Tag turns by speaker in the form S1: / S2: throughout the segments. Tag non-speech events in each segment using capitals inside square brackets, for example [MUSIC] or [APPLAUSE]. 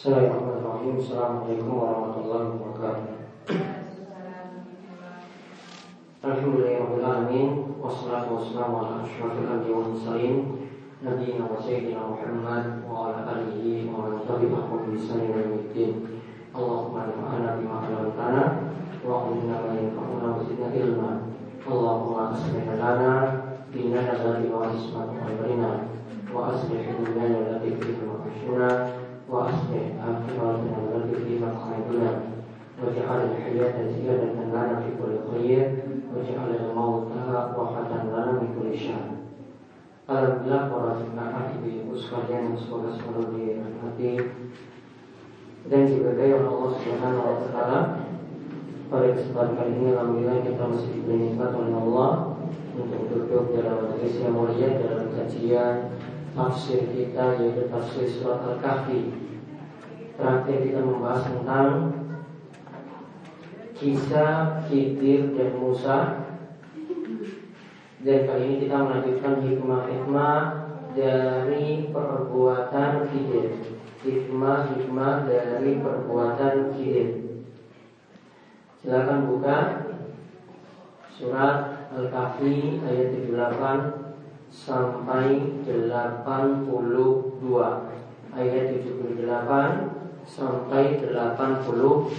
S1: Bismillahirrahmanirrahim. Assalamualaikum warahmatullahi wabarakatuh. Alhamdulillahirrahmanirrahim Wassalatu wassalamu ala ashrafil anbiya wal mursalin sayyidina Muhammad wa ala alihi wa man tabi'ahum bi ihsan ila yaumiddin. Allahumma anfa'na bima 'allamtana wa 'allimna ma yanfa'una wa zidna ilma. Allahumma aslih lana dinana alladhi wa ismata amrina wa aslih dunyana allati fiha ma'ashuna wa aslih akhiratana allati fiha ma'aduna. واجعل الحياة زيادة لنا في كل خير واجعل الموت راحة لنا من كل شر Alhamdulillah para jemaah ibu-ibu sekalian yang semoga selalu dirahmati dan diberkahi oleh Allah Subhanahu wa taala. Pada kesempatan kali ini alhamdulillah kita masih diberi nikmat oleh Allah untuk duduk dalam majelis yang mulia dalam kajian tafsir kita yaitu tafsir surat Al-Kahfi. Terakhir kita membahas tentang kisah Khidir dan Musa. Dan kali ini kita melanjutkan hikmah-hikmah dari perbuatan Khidir. Hikmah-hikmah dari perbuatan Khidir. Silakan buka surat Al-Kahfi ayat 78 sampai 82 ayat 78 sampai 82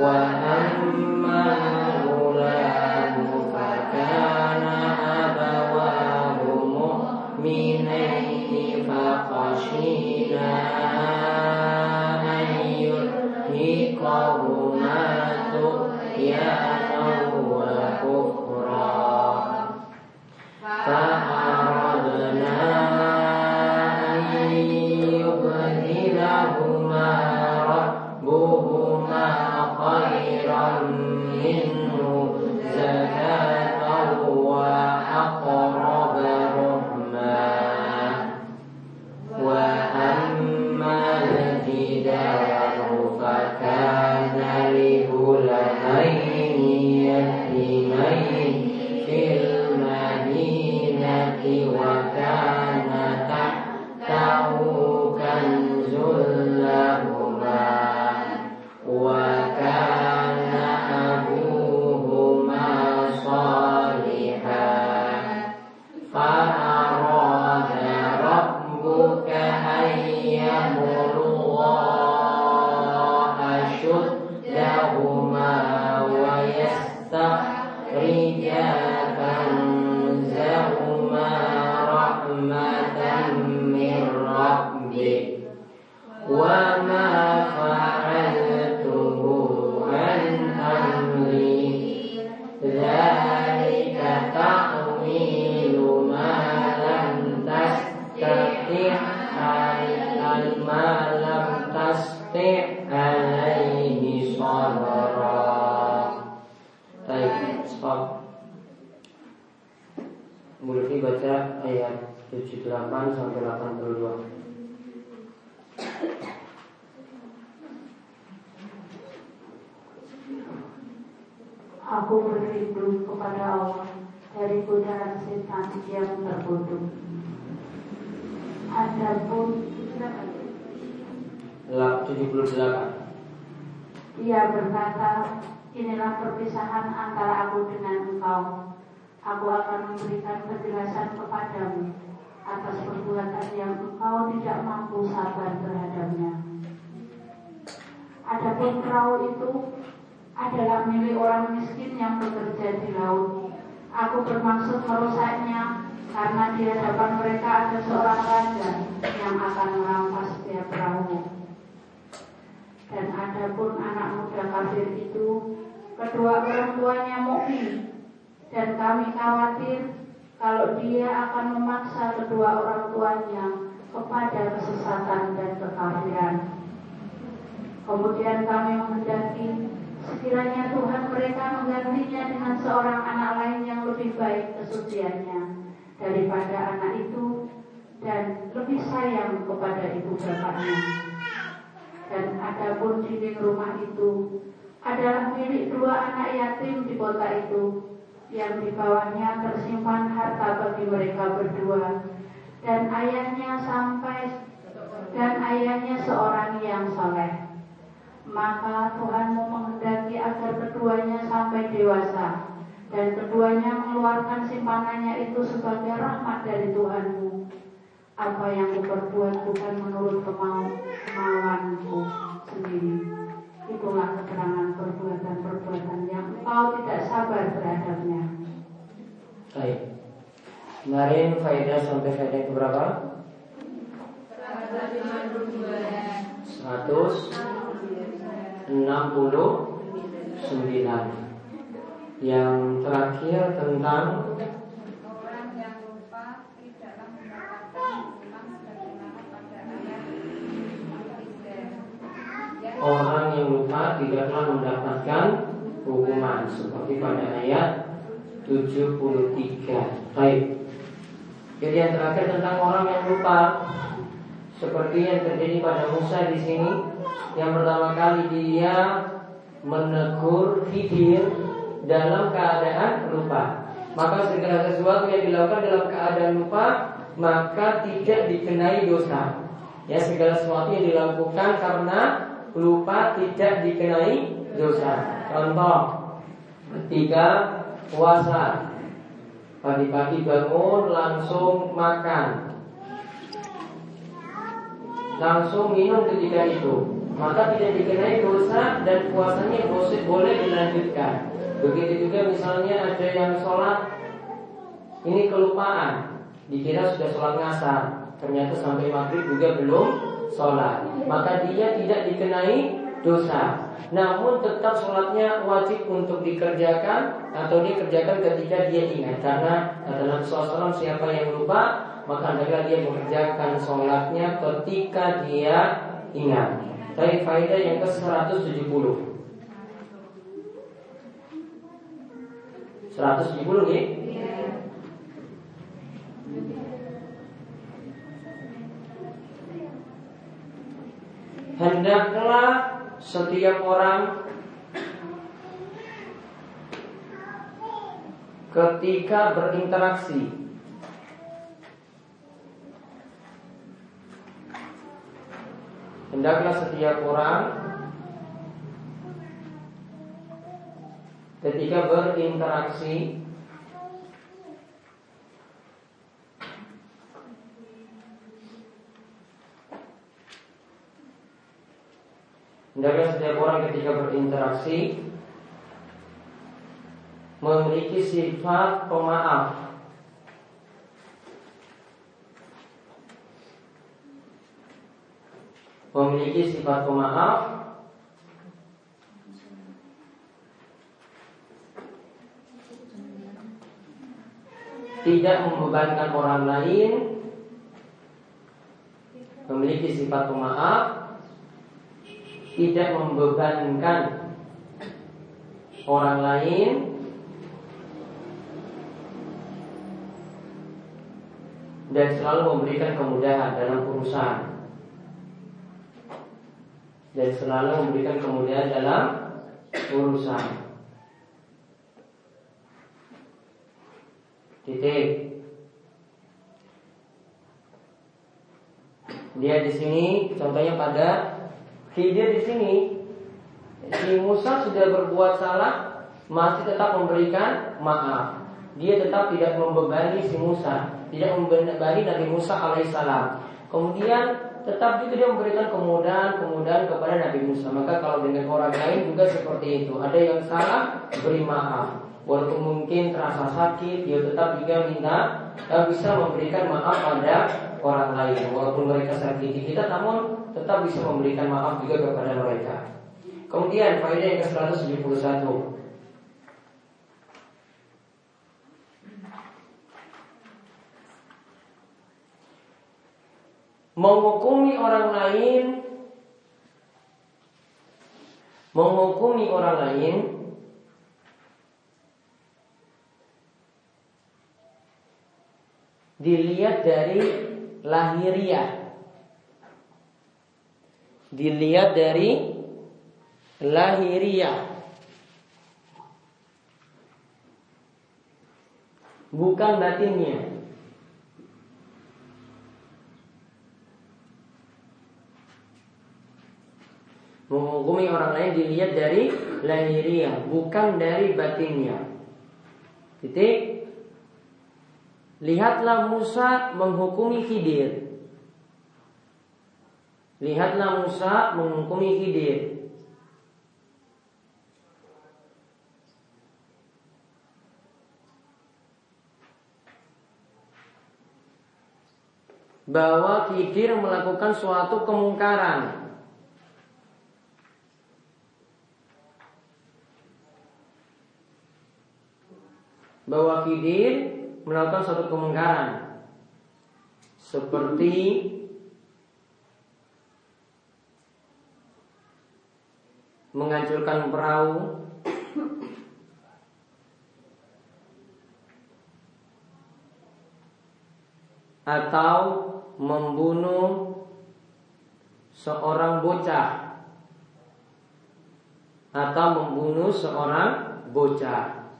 S1: وأما 78 sampai 82
S2: Aku berlindung kepada Allah dari godaan setan yang terkutuk. Adapun
S1: 78
S2: Ia berkata, inilah perpisahan antara aku dengan engkau. Aku akan memberikan penjelasan kepadamu atas perbuatan yang engkau tidak mampu sabar terhadapnya. Adapun perahu itu adalah milik orang miskin yang bekerja di laut. Aku bermaksud merusaknya karena di hadapan mereka ada seorang raja yang akan merampas setiap perahu. Dan adapun anak muda kafir itu, kedua orang tuanya mukmin dan kami khawatir kalau dia akan memaksa kedua orang tuanya kepada kesesatan dan kekafiran. Kemudian kami menghendaki sekiranya Tuhan mereka menggantinya dengan seorang anak lain yang lebih baik kesuciannya daripada anak itu dan lebih sayang kepada ibu bapaknya. Dan adapun dinding rumah itu adalah milik dua anak yatim di kota itu yang di bawahnya tersimpan harta bagi mereka berdua dan ayahnya sampai dan ayahnya seorang yang soleh maka Tuhanmu menghendaki agar keduanya sampai dewasa dan keduanya mengeluarkan simpanannya itu sebagai rahmat dari Tuhanmu. Apa yang kuperbuat bukan menurut kemau kemauanku sendiri. Itulah keterangan perbuatan-perbuatan yang engkau tidak sabar terhadapnya.
S1: Baik. Kemarin faedah sampai faedah ke berapa? 100 69 Yang terakhir tentang
S3: Orang yang lupa tidaklah mendapatkan hukuman sebagaimana pada ayat
S1: Orang yang lupa tidaklah mendapatkan hukuman. Seperti pada ayat 73 Baik. Jadi yang terakhir tentang orang yang lupa. Seperti yang terjadi pada Musa di sini. Yang pertama kali dia menegur Khidir dalam keadaan lupa. Maka segala sesuatu yang dilakukan dalam keadaan lupa maka tidak dikenai dosa. Ya segala sesuatu yang dilakukan karena lupa tidak dikenai dosa. Contoh ketika puasa pagi-pagi bangun langsung makan langsung minum ketika itu maka tidak dikenai dosa dan puasanya boleh dilanjutkan. Begitu juga misalnya ada yang sholat ini kelupaan, dikira sudah sholat ngasar, ternyata sampai maghrib juga belum sholat, maka dia tidak dikenai dosa. Namun tetap sholatnya wajib untuk dikerjakan atau dikerjakan ketika dia ingat. Karena Nabi SAW siapa yang lupa maka adalah dia mengerjakan sholatnya ketika dia ingat. Baik faedah yang ke-170 170 nih Hendaklah setiap orang ketika berinteraksi. Hendaklah setiap orang ketika berinteraksi Hendaklah setiap orang ketika berinteraksi memiliki sifat pemaaf. Memiliki sifat pemaaf. Tidak membebankan orang lain. Memiliki sifat pemaaf tidak membebankan orang lain dan selalu memberikan kemudahan dalam urusan dan selalu memberikan kemudahan dalam urusan. Titik. Dia di sini contohnya pada Khidir di sini si Musa sudah berbuat salah masih tetap memberikan maaf. Dia tetap tidak membebani si Musa, tidak membebani Nabi Musa alaihissalam. Kemudian tetap juga dia memberikan kemudahan-kemudahan kepada Nabi Musa. Maka kalau dengan orang lain juga seperti itu. Ada yang salah, beri maaf. Walaupun mungkin terasa sakit, dia tetap juga minta bisa memberikan maaf pada orang lain. Walaupun mereka sakiti kita, namun tetap bisa memberikan maaf juga kepada mereka. Kemudian faedah yang ke-171 Menghukumi orang lain Menghukumi orang lain Dilihat dari lahiriah Dilihat dari lahiriah. Bukan batinnya. Menghukumi orang lain dilihat dari lahiriah bukan dari batinnya. Titik. Lihatlah Musa menghukumi Khidir lihatlah Musa menghukumi Khidir bahwa Khidir melakukan suatu kemungkaran. Bahwa Khidir melakukan suatu kemungkaran. Seperti menghancurkan perahu. Atau membunuh seorang bocah. Atau membunuh seorang bocah.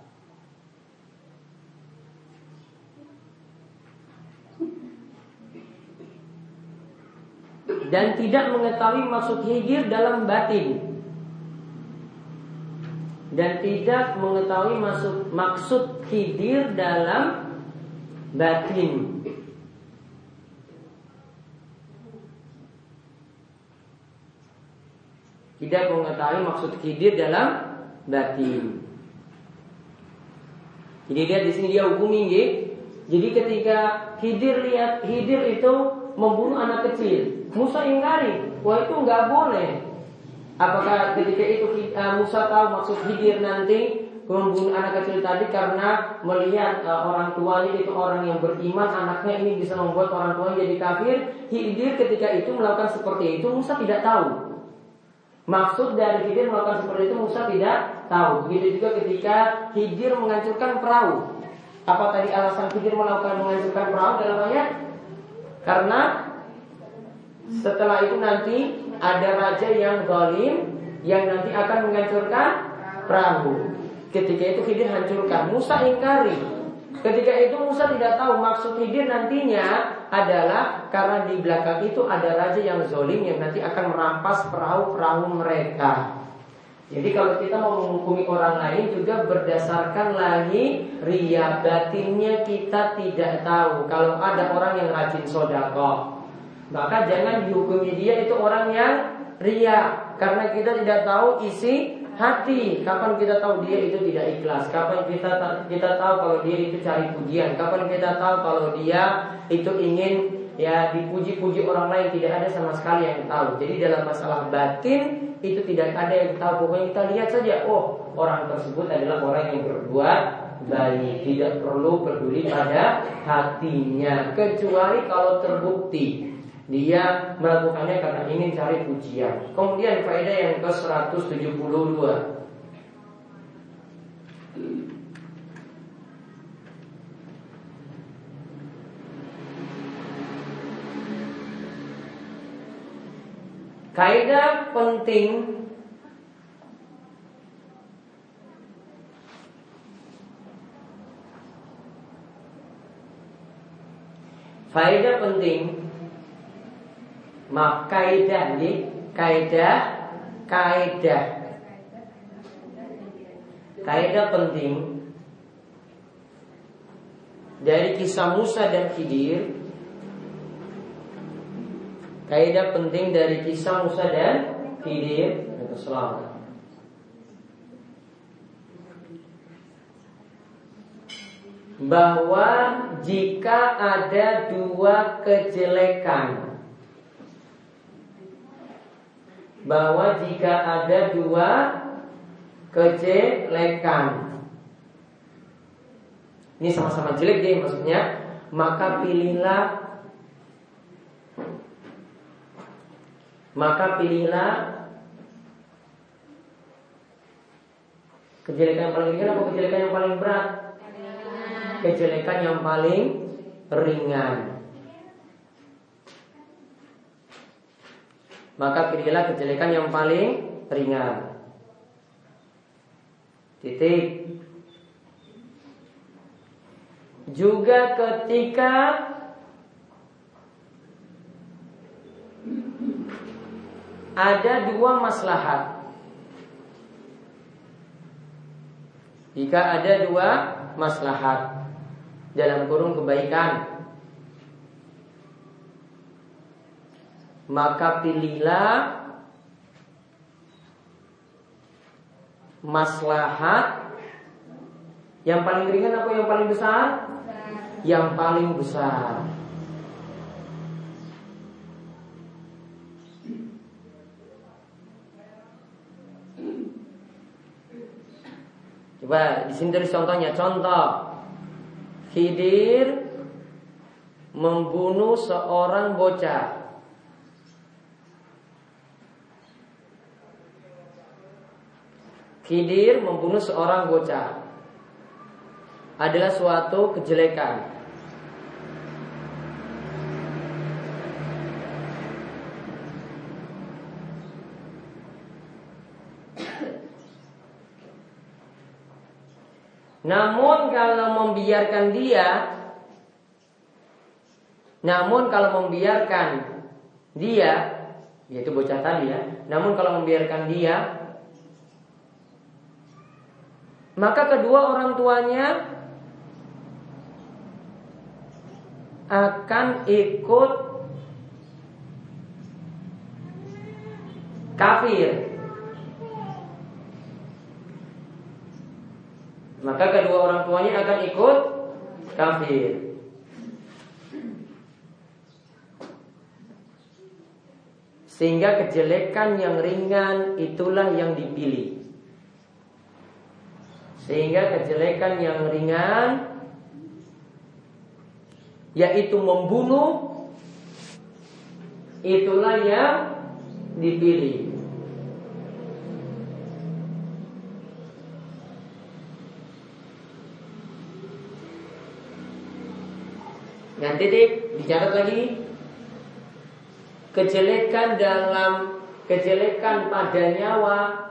S1: Dan tidak mengetahui maksud hijir dalam batin Dan tidak mengetahui maksud, maksud hidir dalam batin tidak mengetahui maksud khidir dalam batin. Jadi lihat di sini dia hukumi ya. Jadi ketika Khidir lihat Khidir itu membunuh anak kecil, Musa ingkari, wah itu nggak boleh. Apakah ketika itu uh, Musa tahu maksud Khidir nanti membunuh anak kecil tadi karena melihat uh, orang tuanya itu orang yang beriman, anaknya ini bisa membuat orang tuanya jadi kafir. Khidir ketika itu melakukan seperti itu, Musa tidak tahu. Maksud dari Khidir melakukan seperti itu Musa tidak tahu. Begitu juga ketika Khidir menghancurkan perahu. Apa tadi alasan Khidir melakukan menghancurkan perahu dalam ayat? Karena setelah itu nanti ada raja yang zalim yang nanti akan menghancurkan perahu. Ketika itu Khidir hancurkan. Musa ingkari. Ketika itu Musa tidak tahu maksud Khidir nantinya adalah karena di belakang itu ada raja yang zolim yang nanti akan merampas perahu-perahu mereka. Jadi kalau kita mau menghukumi orang lain juga berdasarkan lagi ria batinnya kita tidak tahu. Kalau ada orang yang rajin sodako, maka jangan dihukumi dia itu orang yang ria karena kita tidak tahu isi hati. Kapan kita tahu dia itu tidak ikhlas? Kapan kita kita tahu kalau dia itu cari pujian? Kapan kita tahu kalau dia itu ingin ya dipuji-puji orang lain tidak ada sama sekali yang tahu. Jadi dalam masalah batin itu tidak ada yang tahu. Pokoknya kita lihat saja, oh orang tersebut adalah orang yang berbuat baik, tidak perlu peduli pada hatinya kecuali kalau terbukti dia melakukannya karena ingin cari pujian. Kemudian faedah yang ke-172 Kaidah penting Faedah penting Maaf, kaidah nih, kaidah, kaidah. Kaidah penting dari kisah Musa dan Khidir. Kaidah penting dari kisah Musa dan Khidir. Selamat. bahwa jika ada dua kejelekan bahwa jika ada dua kejelekan. Ini sama-sama jelek deh maksudnya. Maka pilihlah maka pilihlah kejelekan yang paling ringan atau kejelekan yang paling berat? Kejelekan yang paling ringan. Maka pilihlah kejelekan yang paling ringan. Titik. Juga ketika ada dua maslahat. Jika ada dua maslahat dalam kurung kebaikan maka pilihlah maslahat yang paling ringan apa yang paling besar? Yang paling besar. Coba di sini dari contohnya contoh Khidir membunuh seorang bocah. Khidir membunuh seorang bocah adalah suatu kejelekan. Namun kalau membiarkan dia Namun kalau membiarkan dia Yaitu bocah tadi ya Namun kalau membiarkan dia Maka kedua orang tuanya Akan ikut Kafir maka kedua orang tuanya akan ikut kafir. Sehingga kejelekan yang ringan itulah yang dipilih. Sehingga kejelekan yang ringan yaitu membunuh itulah yang dipilih. Yang titik dicatat lagi kejelekan dalam kejelekan pada nyawa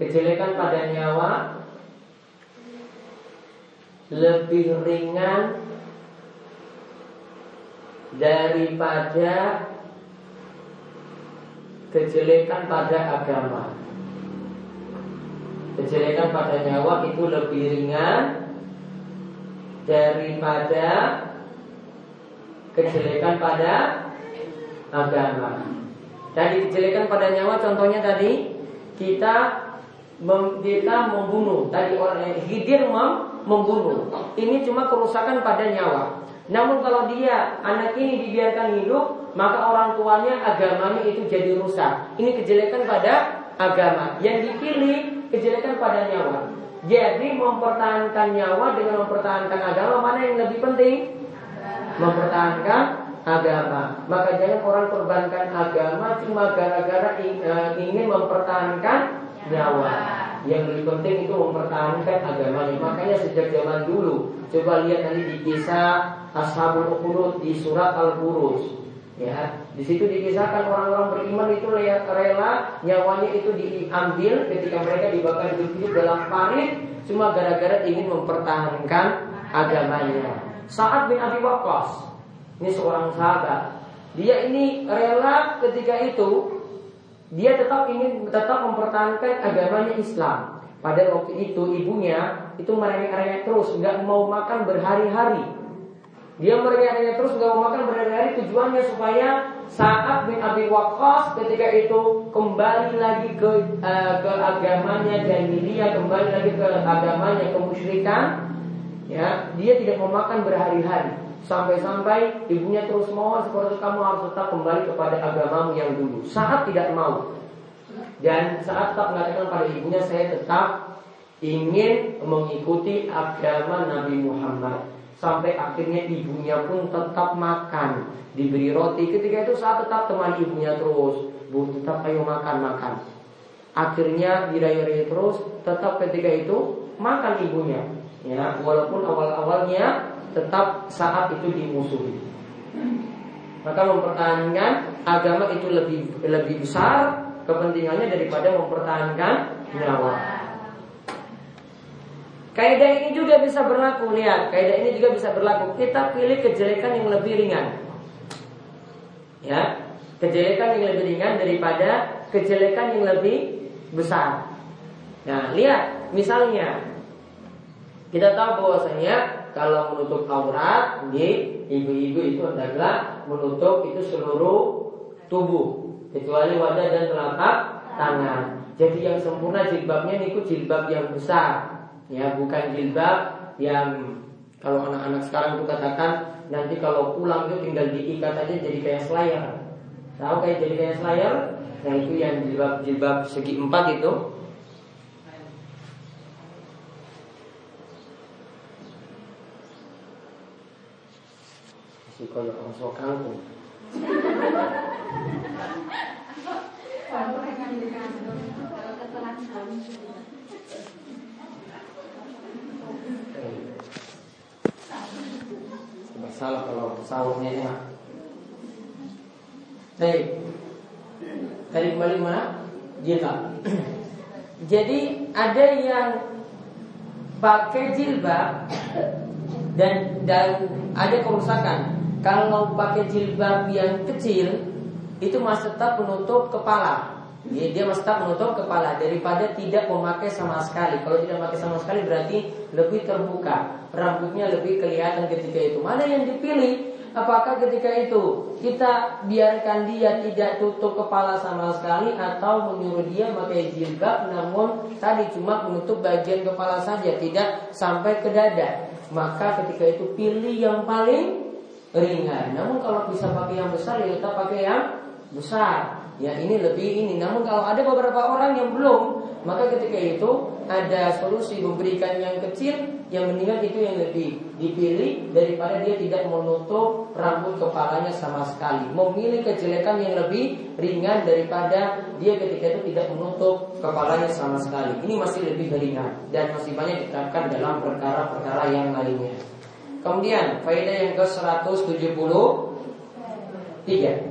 S1: kejelekan pada nyawa lebih ringan daripada kejelekan pada agama. Kejelekan pada nyawa itu lebih ringan daripada kejelekan pada agama. Tadi kejelekan pada nyawa contohnya tadi kita mem, membunuh. Tadi orang hidir mem, membunuh. Ini cuma kerusakan pada nyawa. Namun kalau dia anak ini dibiarkan hidup, maka orang tuanya agamanya itu jadi rusak. Ini kejelekan pada agama. Yang dipilih kejelekan pada nyawa. Jadi mempertahankan nyawa dengan mempertahankan agama mana yang lebih penting? Mempertahankan agama. Maka jangan orang korbankan agama cuma gara-gara eh, ingin mempertahankan nyawa. Yang lebih penting itu mempertahankan agamanya. Makanya sejak zaman dulu, coba lihat nanti di kisah Ashabul Ukhdud di surat Al-Buruz. Ya, di situ dikisahkan orang-orang beriman itu rela nyawanya itu diambil ketika mereka dibakar hidup-hidup dalam parit cuma gara-gara ingin mempertahankan agamanya. Saat bin Abi Waqqas ini seorang sahabat. Dia ini rela ketika itu dia tetap ingin tetap mempertahankan agamanya Islam. Pada waktu itu ibunya itu merengek-rengek terus, nggak mau makan berhari-hari. Dia merengek-rengek terus nggak mau makan berhari-hari tujuannya supaya saat bin Abi Waqqas ketika itu kembali lagi ke uh, ke agamanya dan dia kembali lagi ke agamanya kemusyrikan ya dia tidak mau makan berhari-hari sampai-sampai ibunya terus mohon seperti kamu harus tetap kembali kepada agamamu yang dulu. Saat tidak mau. Dan saat tetap mengatakan pada ibunya saya tetap ingin mengikuti agama Nabi Muhammad. Sampai akhirnya ibunya pun tetap makan diberi roti. Ketika itu saat tetap teman ibunya terus bu tetap ayo makan makan. Akhirnya dirayai terus tetap ketika itu makan ibunya. Ya walaupun awal-awalnya tetap saat itu dimusuhi maka mempertahankan agama itu lebih lebih besar kepentingannya daripada mempertahankan nyawa. Kaidah ini juga bisa berlaku lihat, kaidah ini juga bisa berlaku. Kita pilih kejelekan yang lebih ringan. Ya, kejelekan yang lebih ringan daripada kejelekan yang lebih besar. Nah, lihat misalnya kita tahu bahwasanya kalau menutup aurat, ibu-ibu itu adalah menutup itu seluruh tubuh kecuali wajah dan telapak tangan. Jadi yang sempurna jilbabnya ikut jilbab yang besar, ya bukan jilbab yang kalau anak-anak sekarang itu katakan nanti kalau pulang itu tinggal diikat aja jadi kayak selayar. Tahu kayak jadi kayak selayar? Nah itu yang jilbab jilbab segi empat itu kalau orang sok kampung. Masalah kalau sahurnya enak. Baik. Kembali mana? Jilbab. Jadi ada yang pakai jilbab dan dan ada kerusakan kalau pakai jilbab yang kecil itu masih tetap menutup kepala. Ya, dia masih tetap menutup kepala daripada tidak memakai sama sekali. Kalau tidak memakai sama sekali berarti lebih terbuka, rambutnya lebih kelihatan ketika itu. Mana yang dipilih? Apakah ketika itu kita biarkan dia tidak tutup kepala sama sekali atau menyuruh dia pakai jilbab namun tadi cuma menutup bagian kepala saja tidak sampai ke dada. Maka ketika itu pilih yang paling ringan. Namun kalau bisa pakai yang besar ya kita pakai yang besar. Ya ini lebih ini. Namun kalau ada beberapa orang yang belum, maka ketika itu ada solusi memberikan yang kecil, yang mendingan itu yang lebih dipilih daripada dia tidak menutup rambut kepalanya sama sekali. Memilih kejelekan yang lebih ringan daripada dia ketika itu tidak menutup kepalanya sama sekali. Ini masih lebih ringan dan masih banyak diterapkan dalam perkara-perkara yang lainnya. Kemudian faedah yang ke 173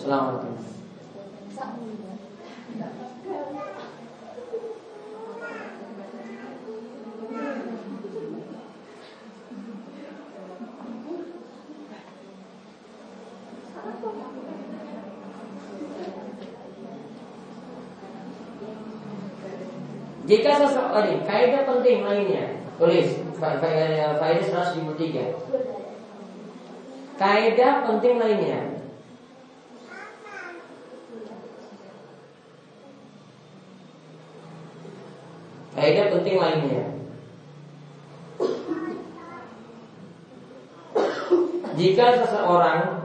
S1: Assalamualaikum Jika seseorang ini kaidah penting lainnya, tulis faedah 173. Kaidah penting lainnya. Kaidah penting lainnya. Jika seseorang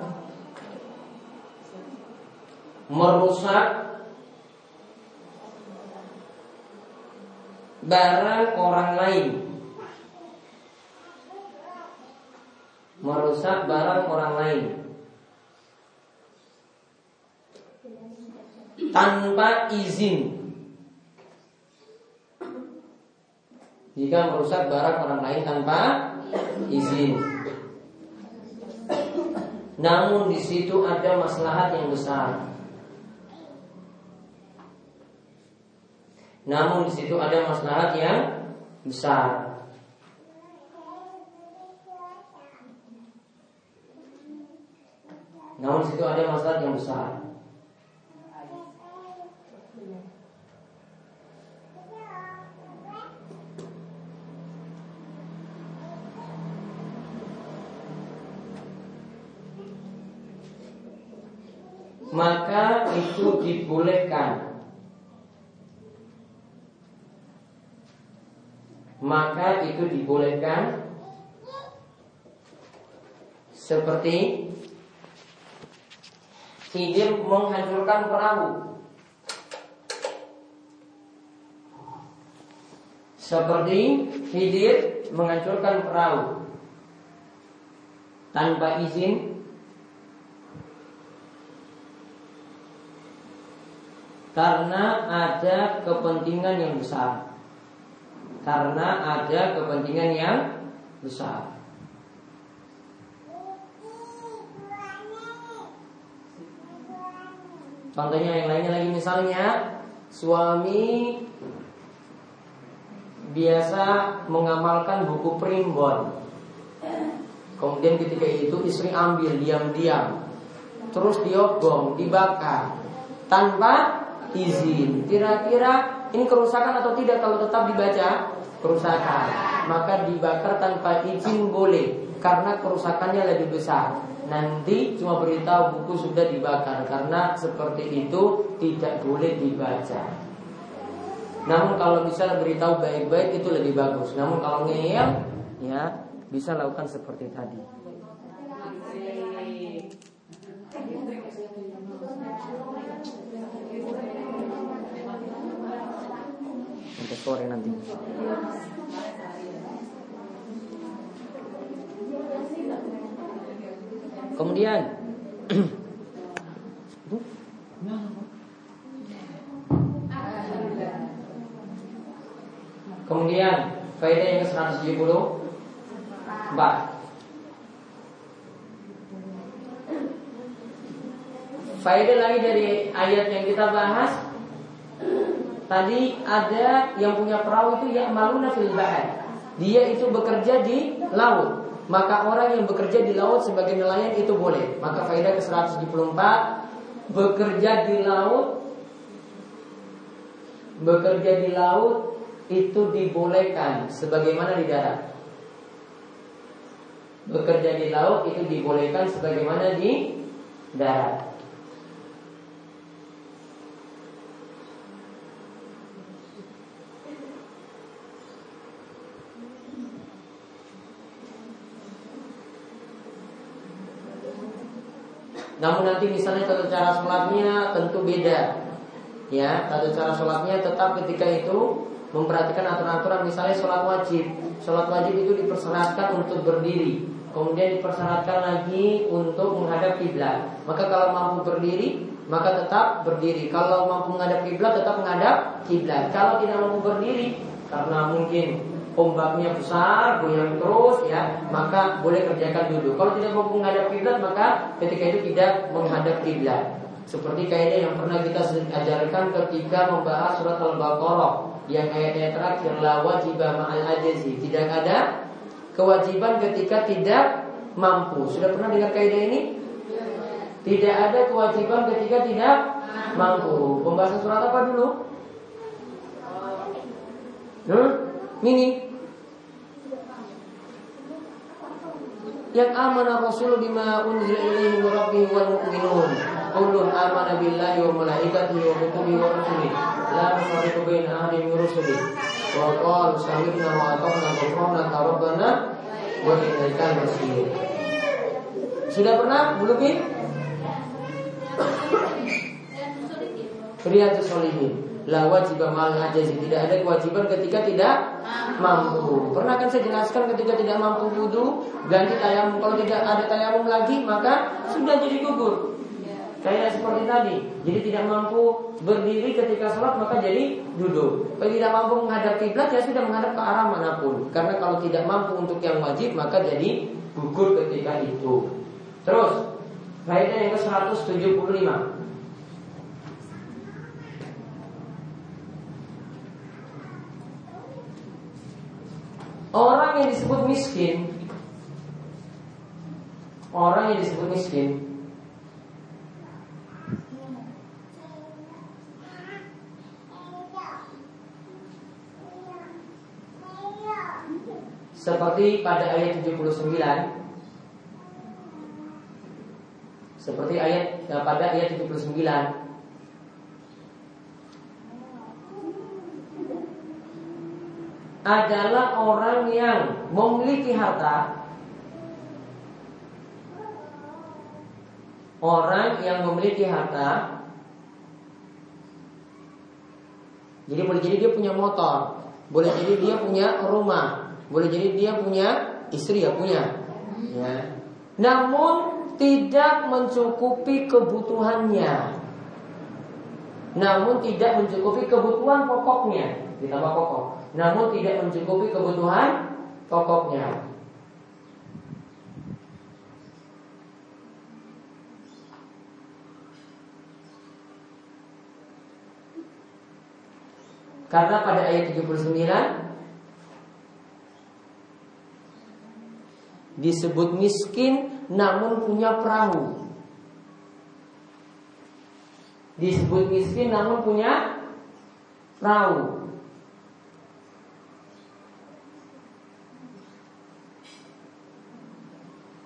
S1: merusak barang orang lain merusak barang orang lain tanpa izin. Jika merusak barang orang lain tanpa izin. Namun di situ ada maslahat yang besar. Namun di situ ada maslahat yang besar. Namun di situ ada masalah yang besar. Maka itu dibolehkan Maka itu dibolehkan Seperti Khidir menghancurkan perahu. Seperti Khidir menghancurkan perahu. Tanpa izin Karena ada kepentingan yang besar Karena ada kepentingan yang besar Contohnya yang lainnya lagi misalnya suami biasa mengamalkan buku primbon. Kemudian ketika itu istri ambil diam-diam, terus diobong, dibakar tanpa izin. Kira-kira ini kerusakan atau tidak kalau tetap dibaca? Kerusakan. Maka dibakar tanpa izin boleh karena kerusakannya lebih besar nanti cuma beritahu buku sudah dibakar karena seperti itu tidak boleh dibaca. Namun kalau bisa beritahu baik-baik itu lebih bagus. Namun kalau ngeyel ya bisa lakukan seperti tadi. Sore nanti. Kemudian [CLEARS THROAT] Kemudian faedah yang ke-170 Empat Faedah lagi dari ayat yang kita bahas Tadi ada yang punya perahu itu yang maluna fil Dia itu bekerja di laut maka orang yang bekerja di laut sebagai nelayan itu boleh. Maka faedah ke-174 bekerja di laut bekerja di laut itu dibolehkan sebagaimana di darat. Bekerja di laut itu dibolehkan sebagaimana di darat. Namun nanti misalnya tata cara sholatnya tentu beda. Ya, tata cara sholatnya tetap ketika itu Memperhatikan aturan-aturan. Misalnya sholat wajib. Sholat wajib itu dipersyaratkan untuk berdiri. Kemudian dipersyaratkan lagi untuk menghadap kiblat. Maka kalau mampu berdiri maka tetap berdiri. Kalau mampu menghadap kiblat tetap menghadap kiblat. Kalau tidak mampu berdiri karena mungkin ombaknya besar, goyang terus ya, maka boleh kerjakan dulu. Kalau tidak mau menghadap kiblat maka ketika itu tidak menghadap kiblat. Seperti kaidah yang pernah kita ajarkan ketika membahas surat Al-Baqarah yang ayatnya terakhir la wajibah ma'al ajazi. Tidak ada kewajiban ketika tidak mampu. Sudah pernah dengar kaidah ini? Tidak ada kewajiban ketika tidak mampu. Pembahasan surat apa dulu? Hmm? Mini yang amana rasul bima unzila ilaihi min rabbih wal mu'minun. Kullun amana billahi wa malaikatihi wa kutubihi wa rusulihi. La nufarriqu baina ahadin min rusulihi. Wa qalu sami'na wa ata'na ghufranaka rabbana wa ilaikal masir sudah pernah belum ini? Riyadus Solihin La wajibah mal ajazi Tidak ada kewajiban ketika tidak mampu Pernah kan saya jelaskan ketika tidak mampu wudhu Ganti tayamum Kalau tidak ada tayamum lagi Maka sudah jadi gugur Kayak seperti tadi, jadi tidak mampu berdiri ketika sholat maka jadi duduk. Kalau tidak mampu menghadap kiblat ya sudah menghadap ke arah mana pun. Karena kalau tidak mampu untuk yang wajib maka jadi gugur ketika itu. Terus, faedah yang ke-175. Orang yang disebut miskin. Orang yang disebut miskin. Seperti pada ayat 79 Seperti ayat eh, pada ayat 79 adalah orang yang memiliki harta Orang yang memiliki harta Jadi boleh jadi dia punya motor Boleh jadi dia punya rumah boleh jadi dia punya istri ya punya. Ya. Namun tidak mencukupi kebutuhannya. Namun tidak mencukupi kebutuhan pokoknya, ditambah pokok. Namun tidak mencukupi kebutuhan pokoknya. Karena pada ayat 79 disebut miskin namun punya perahu. Disebut miskin namun punya perahu.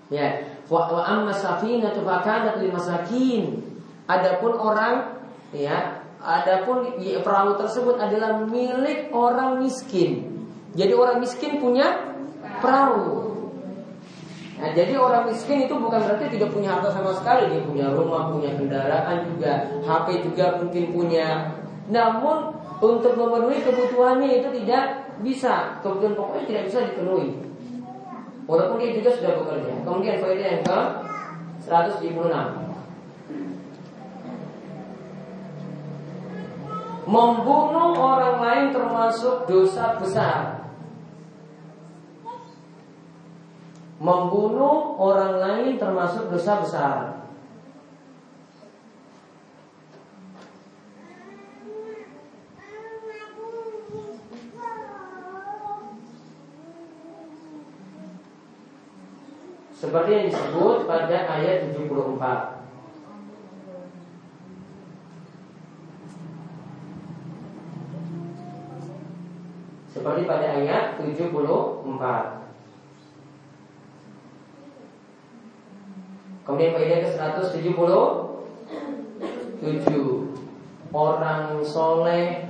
S1: Ya, wa amma safinatu fakanat lil masakin. Adapun orang ya, adapun perahu tersebut adalah milik orang miskin. Jadi orang miskin punya perahu. Nah, jadi orang miskin itu bukan berarti tidak punya harta sama sekali, dia punya rumah, punya kendaraan juga, HP juga mungkin punya. Namun untuk memenuhi kebutuhannya itu tidak bisa, kebutuhan pokoknya tidak bisa dipenuhi. Walaupun dia juga sudah bekerja. Kemudian faedah yang ke 176. Membunuh orang lain termasuk dosa besar. Membunuh orang lain termasuk dosa besar. Seperti yang disebut pada ayat 74 Seperti pada ayat 74 Kemudian faedah ke 177 Orang soleh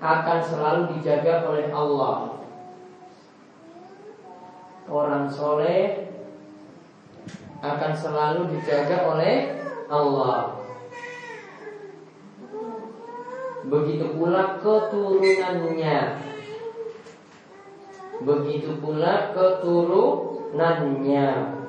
S1: akan selalu dijaga oleh Allah. Orang soleh akan selalu dijaga oleh Allah. Begitu pula keturunannya Begitu pula keturunannya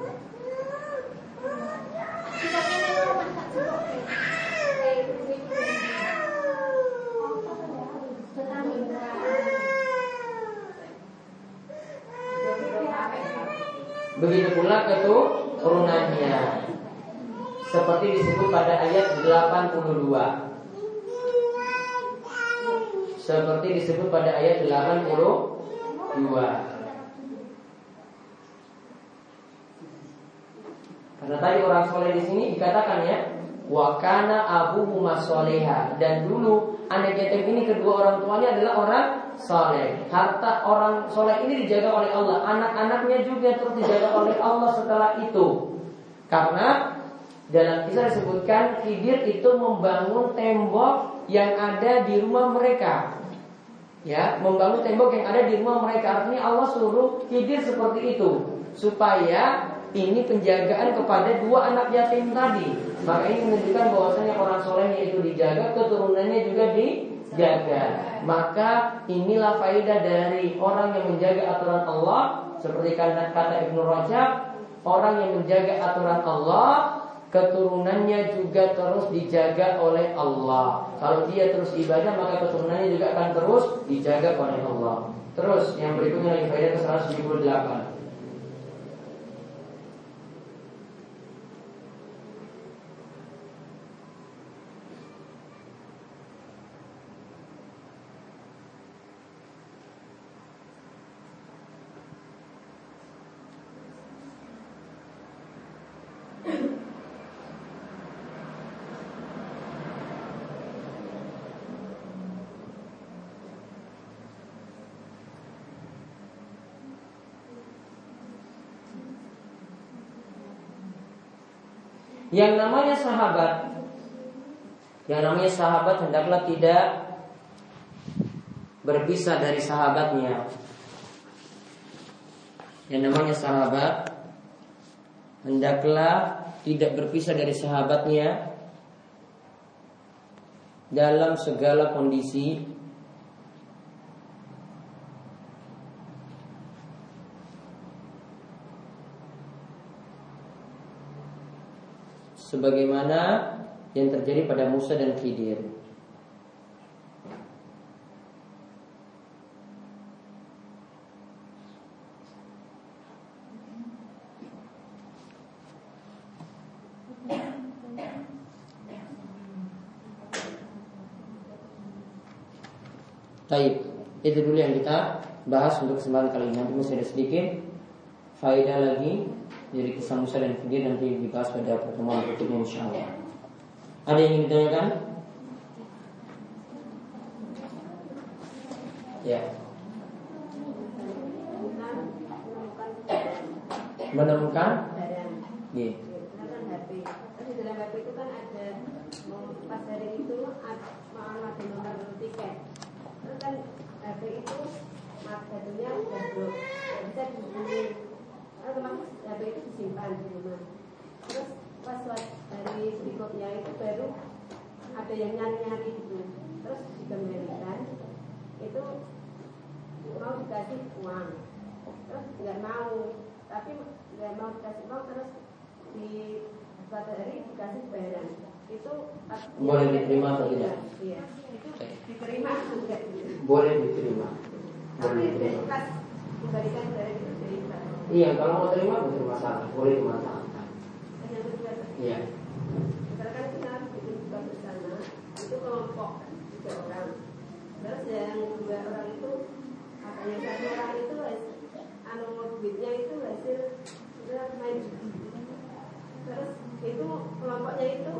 S1: keturunannya Seperti disebut pada ayat 82 Seperti disebut pada ayat 80 dua. Karena tadi orang soleh di sini dikatakan ya, wakana abu soleha. Dan dulu anak yatim ini kedua orang tuanya adalah orang soleh. Harta orang soleh ini dijaga oleh Allah, anak-anaknya juga terus dijaga oleh Allah setelah itu. Karena dalam kisah disebutkan Khidir itu membangun tembok yang ada di rumah mereka ya membangun tembok yang ada di rumah mereka artinya Allah suruh hidir seperti itu supaya ini penjagaan kepada dua anak yatim tadi maka ini menunjukkan bahwasanya orang solehnya itu dijaga keturunannya juga dijaga maka inilah faedah dari orang yang menjaga aturan Allah seperti kata, kata Ibnu Rajab orang yang menjaga aturan Allah keturunannya juga terus dijaga oleh Allah. Kalau dia terus ibadah maka keturunannya juga akan terus dijaga oleh Allah. Terus yang berikutnya lagi faedah ke 178. Yang namanya sahabat Yang namanya sahabat hendaklah tidak Berpisah dari sahabatnya. Yang namanya sahabat Hendaklah tidak berpisah dari sahabatnya Dalam segala kondisi sebagaimana yang terjadi pada Musa dan Khidir. Baik, itu dulu yang kita bahas untuk kesempatan kali ini. Nanti masih ada sedikit faedah lagi dari kisah Musa dan Khidir nanti dibahas pada pertemuan berikutnya insya Allah. Ada yang ingin ditanyakan? Ya. Menemukan? Iya.
S4: Dalam HP itu kan ada pas hari itu ada nomor tiket. Terus kan HP itu satunya udah blok, bisa dihubungi otomatis HP itu disimpan di rumah. Terus pas hari berikutnya itu baru ada yang nyari-nyari gitu terus dikembalikan. Itu mau dikasih uang. Terus nggak mau. Tapi nggak mau dikasih uang terus di suatu hari dikasih barang. Itu
S1: boleh diterima atau tidak?
S4: Iya, itu diterima juga.
S1: Boleh diterima.
S4: Boleh diterima. Pas diberikan barang itu
S1: Iya, kalau mau terima bukan masalah, boleh dimanfaatkan. Iya.
S4: Misalkan kita bikin buka bersama, itu kelompok tiga orang. Terus yang dua orang itu, yang satu orang itu anu duitnya itu hasil main Terus itu kelompoknya itu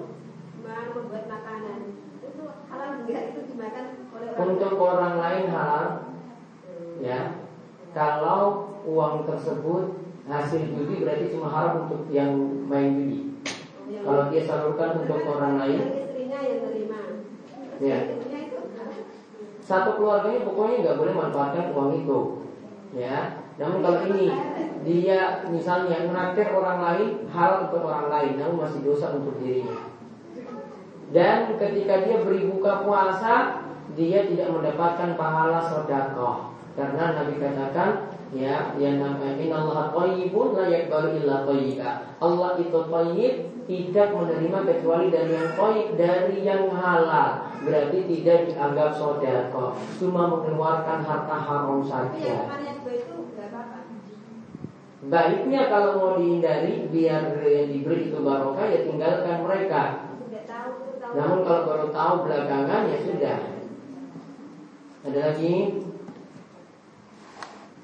S4: membuat makanan. Itu halal enggak itu dimakan oleh orang
S1: Untuk orang lain halal, ya. Kalau uang tersebut hasil judi berarti cuma haram untuk yang main judi. Kalau dia salurkan untuk orang lain, ya. Satu keluarganya pokoknya nggak boleh manfaatkan uang itu, ya. Namun kalau ini dia misalnya menaktir orang lain hal untuk orang lain, namun masih dosa untuk dirinya. Dan ketika dia beri buka puasa, dia tidak mendapatkan pahala sodakoh. Karena Nabi katakan ya yang namanya Allah thayyibun la yaqbalu illa thayyiba. Allah itu thayyib tidak menerima kecuali dari yang thayyib dari yang halal. Berarti tidak dianggap sedekah, cuma mengeluarkan harta haram saja. Baiknya kalau mau dihindari biar yang diberi itu barokah ya tinggalkan mereka. Namun kalau baru tahu belakangan ya sudah. Ada lagi?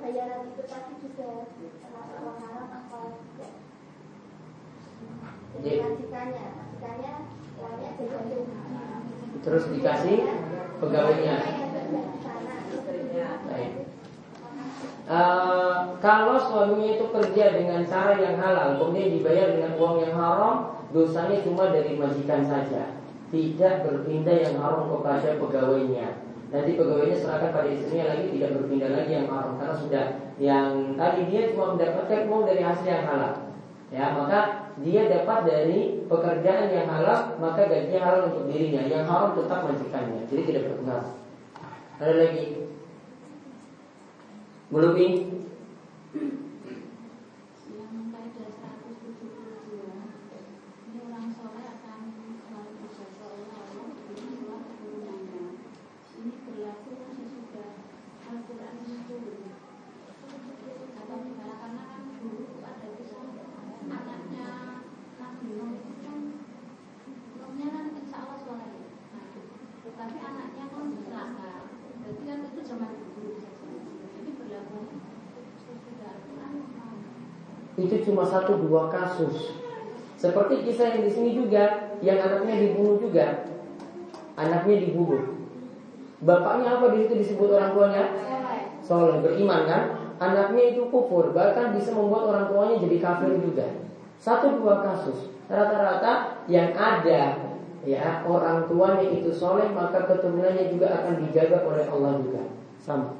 S1: bayaran itu tadi juga termasuk uang haram atau tidak? Jadi majikannya, majikannya uangnya jadi Terus dikasih pegawainya. Uh, kalau suaminya itu kerja dengan cara yang halal, kemudian dibayar dengan uang yang haram, dosanya cuma dari majikan saja, tidak berpindah yang haram kepada pegawainya. Nanti pegawainya serahkan pada istrinya lagi tidak berpindah lagi yang haram karena sudah yang tadi dia cuma mendapatkan uang dari hasil yang halal. Ya, maka dia dapat dari pekerjaan yang halal, maka gajinya halal untuk dirinya. Yang haram tetap majikannya, jadi tidak berpengaruh. Ada lagi? Belum ini? Itu cuma satu dua kasus. Seperti kisah yang di sini juga, yang anaknya dibunuh juga, anaknya dibunuh. Bapaknya apa di situ disebut orang tuanya? Soleh, beriman kan? Anaknya itu kufur, bahkan bisa membuat orang tuanya jadi kafir juga. Satu dua kasus. Rata-rata yang ada ya orang tuanya itu soleh maka keturunannya juga akan dijaga oleh Allah juga. Sama.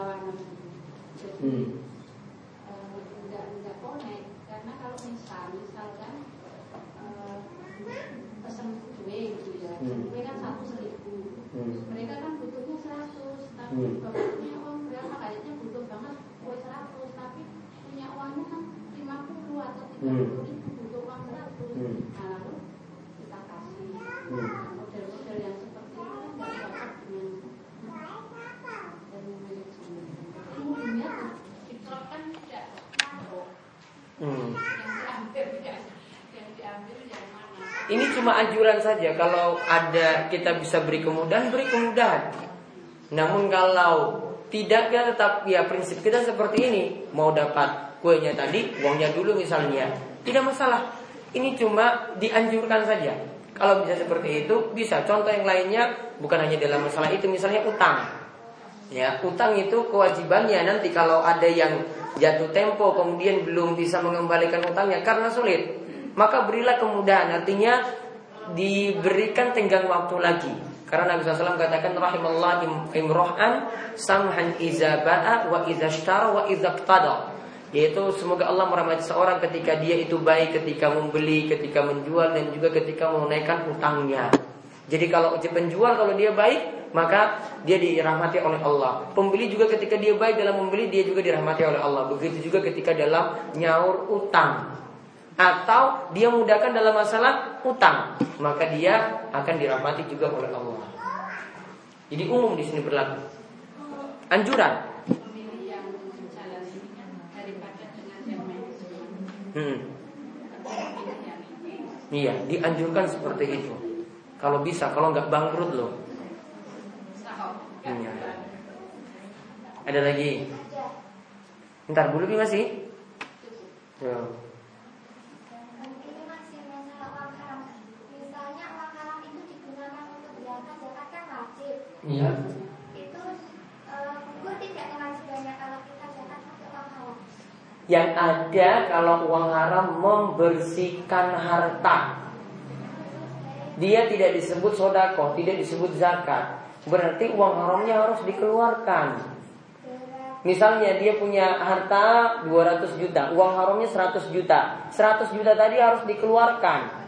S1: berlawanan. Gitu. Jadi hmm. Eh, uh, enggak enggak connect karena kalau misal misalkan uh, pesen kue gitu ya, hmm. kue kan satu seribu, hmm. mereka
S5: kan butuhnya seratus, tapi hmm. bapak punya berapa kayaknya butuh banget kue seratus, tapi punya uangnya kan lima puluh atau tiga puluh hmm.
S1: Cuma anjuran saja kalau ada kita bisa beri kemudahan beri kemudahan. Namun kalau tidak ya tetap ya prinsip kita seperti ini mau dapat kuenya tadi uangnya dulu misalnya tidak masalah. Ini cuma dianjurkan saja. Kalau bisa seperti itu bisa. Contoh yang lainnya bukan hanya dalam masalah itu misalnya utang. Ya utang itu kewajibannya nanti kalau ada yang jatuh tempo kemudian belum bisa mengembalikan utangnya karena sulit maka berilah kemudahan artinya diberikan tenggang waktu lagi. Karena Nabi SAW katakan rahimallah imrohan samhan iza ba'a wa iza shtara wa iza qtada. Yaitu semoga Allah merahmati seorang ketika dia itu baik ketika membeli, ketika menjual dan juga ketika menunaikan utangnya. Jadi kalau penjual kalau dia baik maka dia dirahmati oleh Allah. Pembeli juga ketika dia baik dalam membeli dia juga dirahmati oleh Allah. Begitu juga ketika dalam nyaur utang atau dia mudahkan dalam masalah utang, maka dia akan dirahmati juga oleh Allah. Jadi umum di sini berlaku. Anjuran. Hmm. Iya, dianjurkan seperti itu. Kalau bisa, kalau nggak bangkrut loh. Iya. Ada lagi? Ntar dulu masih. Ya. Iya. Itu tidak kewajibannya kalau kita zakat pakai uang haram. Yang ada kalau uang haram membersihkan harta. Dia tidak disebut sodako, tidak disebut zakat. Berarti uang haramnya harus dikeluarkan. Misalnya dia punya harta 200 juta, uang haramnya 100 juta. 100 juta tadi harus dikeluarkan.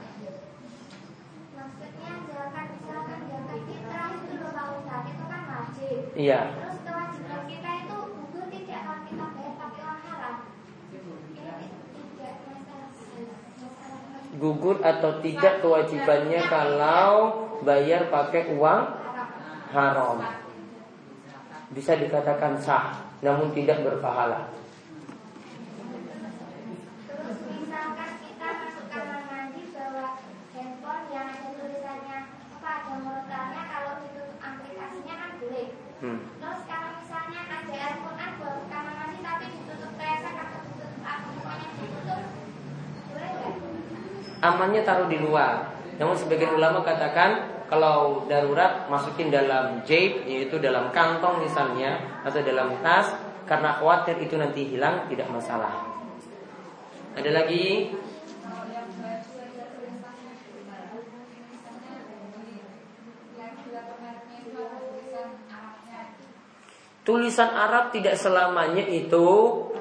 S1: Iya. Terus kewajiban kita itu gugur tidak kalau kita bayar pakai uang haram. Gugur atau tidak kewajibannya kalau bayar pakai uang haram. bisa dikatakan sah, namun tidak berpahala.
S6: Terus misalkan kita masuk kamar mandi bawa handphone yang ada tulisannya apa ada murotalnya kalau ditutup aplikasinya kan boleh.
S1: Hmm.
S6: Terus kalau misalnya ada Al-Quran bawa ke kamar mandi tapi ditutup kresek atau ditutup apa pokoknya ditutup boleh nggak?
S1: Amannya taruh di luar. Namun sebagian ulama katakan kalau darurat masukin dalam jape yaitu dalam kantong misalnya atau dalam tas karena khawatir itu nanti hilang tidak masalah. Ada lagi?
S7: Kalau yang baju ada tulisannya misalnya yang dua merknya itu ada tulisan Arabnya
S1: Tulisan Arab tidak selamanya itu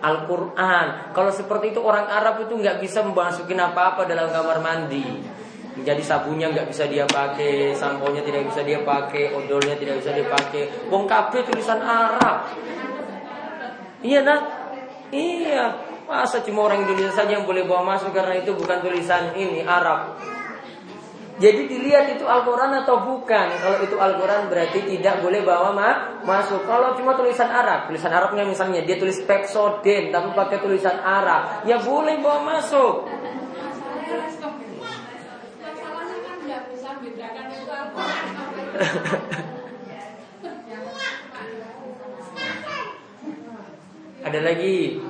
S1: Al-Quran Kalau seperti itu orang Arab itu nggak bisa memasukin apa-apa dalam kamar mandi jadi sabunnya nggak bisa dia pakai, sampo tidak bisa dia pakai, odolnya tidak bisa dia pakai. Wong tulisan Arab. Iya nak? Iya. Masa cuma orang Indonesia saja yang boleh bawa masuk karena itu bukan tulisan ini Arab. Jadi dilihat itu Al-Quran atau bukan. Kalau itu Al-Quran berarti tidak boleh bawa ma masuk. Kalau cuma tulisan Arab, tulisan Arabnya misalnya dia tulis Pexoden tapi pakai tulisan Arab, ya boleh bawa masuk. [LAUGHS] Ada lagi.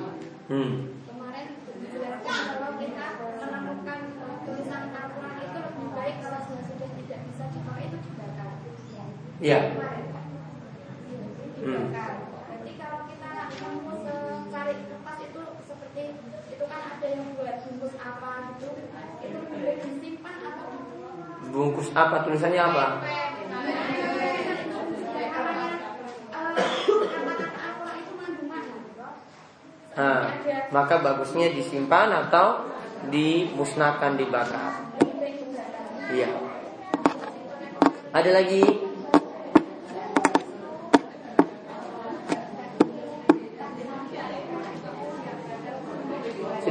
S1: Hmm.
S6: Kemarin dijelaskan kalau kita menemukan eh, tulisan Al-Quran itu lebih baik kalau sudah tidak bisa dipakai itu dibakar.
S1: Ya.
S6: Kemarin.
S1: Hmm.
S6: Dibakar. Berarti kalau kita nemu secari kertas itu seperti itu kan ada yang buat bungkus apa gitu, itu boleh disimpan atau
S1: Bungkus apa tulisannya apa? Nah, maka bagusnya disimpan atau dimusnahkan dibakar. Iya. Ada lagi?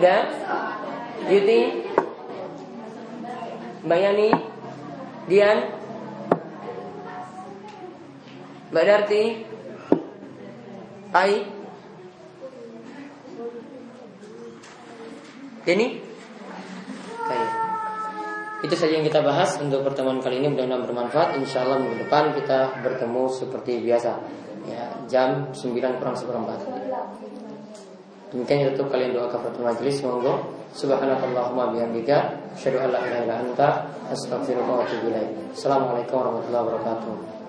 S1: Sudah? Yuti? Mbak Yani? Dian? Mbak Darti? Ai? Denny? Itu saja yang kita bahas untuk pertemuan kali ini mudah-mudahan bermanfaat. Insya Allah minggu depan kita bertemu seperti biasa. Ya, jam 9 kurang seperempat. Demikian tutup kalian doa kafaratul majelis monggo. Subhanakallahumma bihamdika asyhadu an la ilaha illa anta astaghfiruka wa atubu ilaik. Assalamualaikum warahmatullahi wabarakatuh.